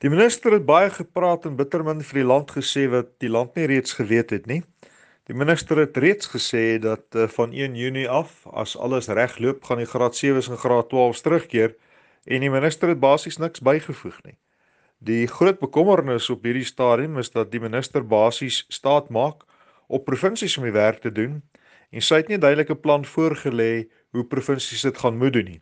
Die minister het baie gepraat en bittermin vir die land gesê wat die land nie reeds geweet het nie. Die minister het reeds gesê dat uh, van 1 Junie af, as alles reg loop, gaan die graad 7s en graad 12s terugkeer en die minister het basies niks bygevoeg nie. Die groot bekommernis op hierdie stadium is dat die minister basies staat maak op provinsies om die werk te doen en sy het nie 'n duidelike plan voorgelê hoe provinsies dit gaan moet doen nie.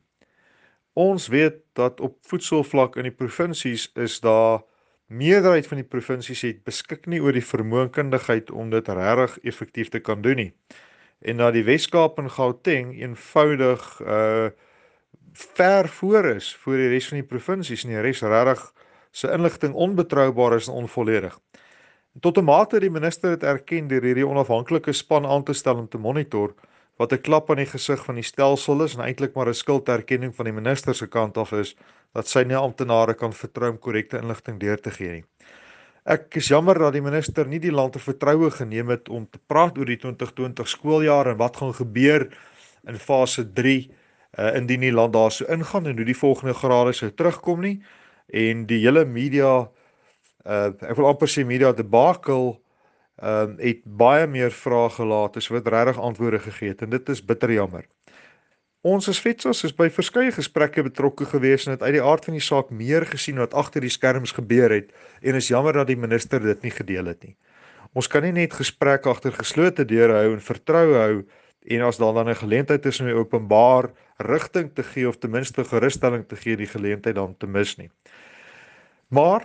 Ons weet dat op voedselvlak in die provinsies is daar meerderheid van die provinsies het beskik nie oor die vermoënkundigheid om dit regtig effektief te kan doen nie. En dat die Wes-Kaap en Gauteng eenvoudig uh ver voor is voor die res van die provinsies en die res regtig se inligting onbetroubaar is en onvolledig. Tot 'n mate die minister het erken deur hierdie onafhanklike span aan te stel om te monitor wat 'n klap aan die gesig van die stelsel is en eintlik maar 'n skulderkenning van die minister se kant af is dat sy nie amptenare kan vertrou om korrekte inligting deur te gee nie. Ek is jammer dat die minister nie die land vertroue geneem het om te praat oor die 2020 skooljaar en wat gaan gebeur in fase 3 uh, indien die land daar so ingaan en hoe die volgende grade sou terugkom nie en die hele media uh ek wil amper sê media debakel ehm uh, het baie meer vrae gelaat as wat regtig antwoorde gegee het en dit is bitter jammer. Ons as Vetsos is by verskeie gesprekke betrokke gewees en het uit die aard van die saak meer gesien wat agter die skerms gebeur het en is jammer dat die minister dit nie gedeel het nie. Ons kan nie net gesprekke agter geslote deure hou en vertrou hou en as daar dan 'n geleentheid is om die openbaar rigting te gee of ten minste gerusstelling te gee die geleentheid dan te mis nie. Maar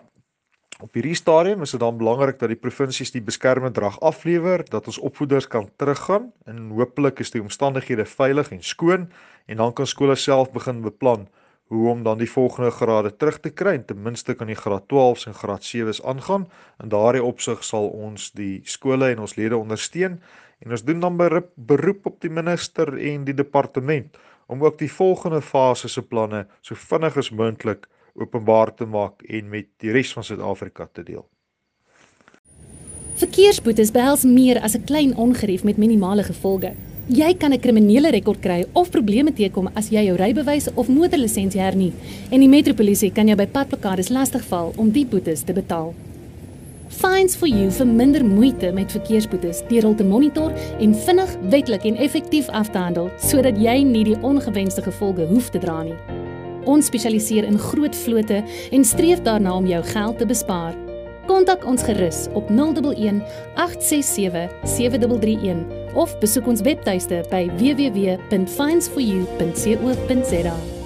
op hierdie stadium is dit dan belangrik dat die provinsies die beskermende drag aflewer, dat ons opvoeders kan teruggaan en hopelik is die omstandighede veilig en skoon en dan kan skole self begin beplan hoe om dan die volgende grade terug te kry en ten minste kan die graad 12s en graad 7s aangaan. In daardie opsig sal ons die skole en ons lede ondersteun en ons doen dan beroep op die minister en die departement om ook die volgende fase se planne so vinnig as moontlik openbaar te maak en met die res van Suid-Afrika te deel. Verkeersboetes behels meer as 'n klein ongerief met minimale gevolge. Jy kan 'n kriminele rekord kry of probleme teekom as jy jou rybewys of motorlisensie hernie en die metropolisie kan jou by padblokkades lastigval om die boetes te betaal. Fines for you vir minder moeite met verkeersboetes deur hul te monitor en vinnig, wettelik en effektief af te handel sodat jy nie die ongewenste gevolge hoef te dra nie. Ons spesialiseer in groot vlote en streef daarna om jou geld te bespaar. Kontak ons gerus op 011 867 7331 of besoek ons webtuiste by www.finds4u.co.za.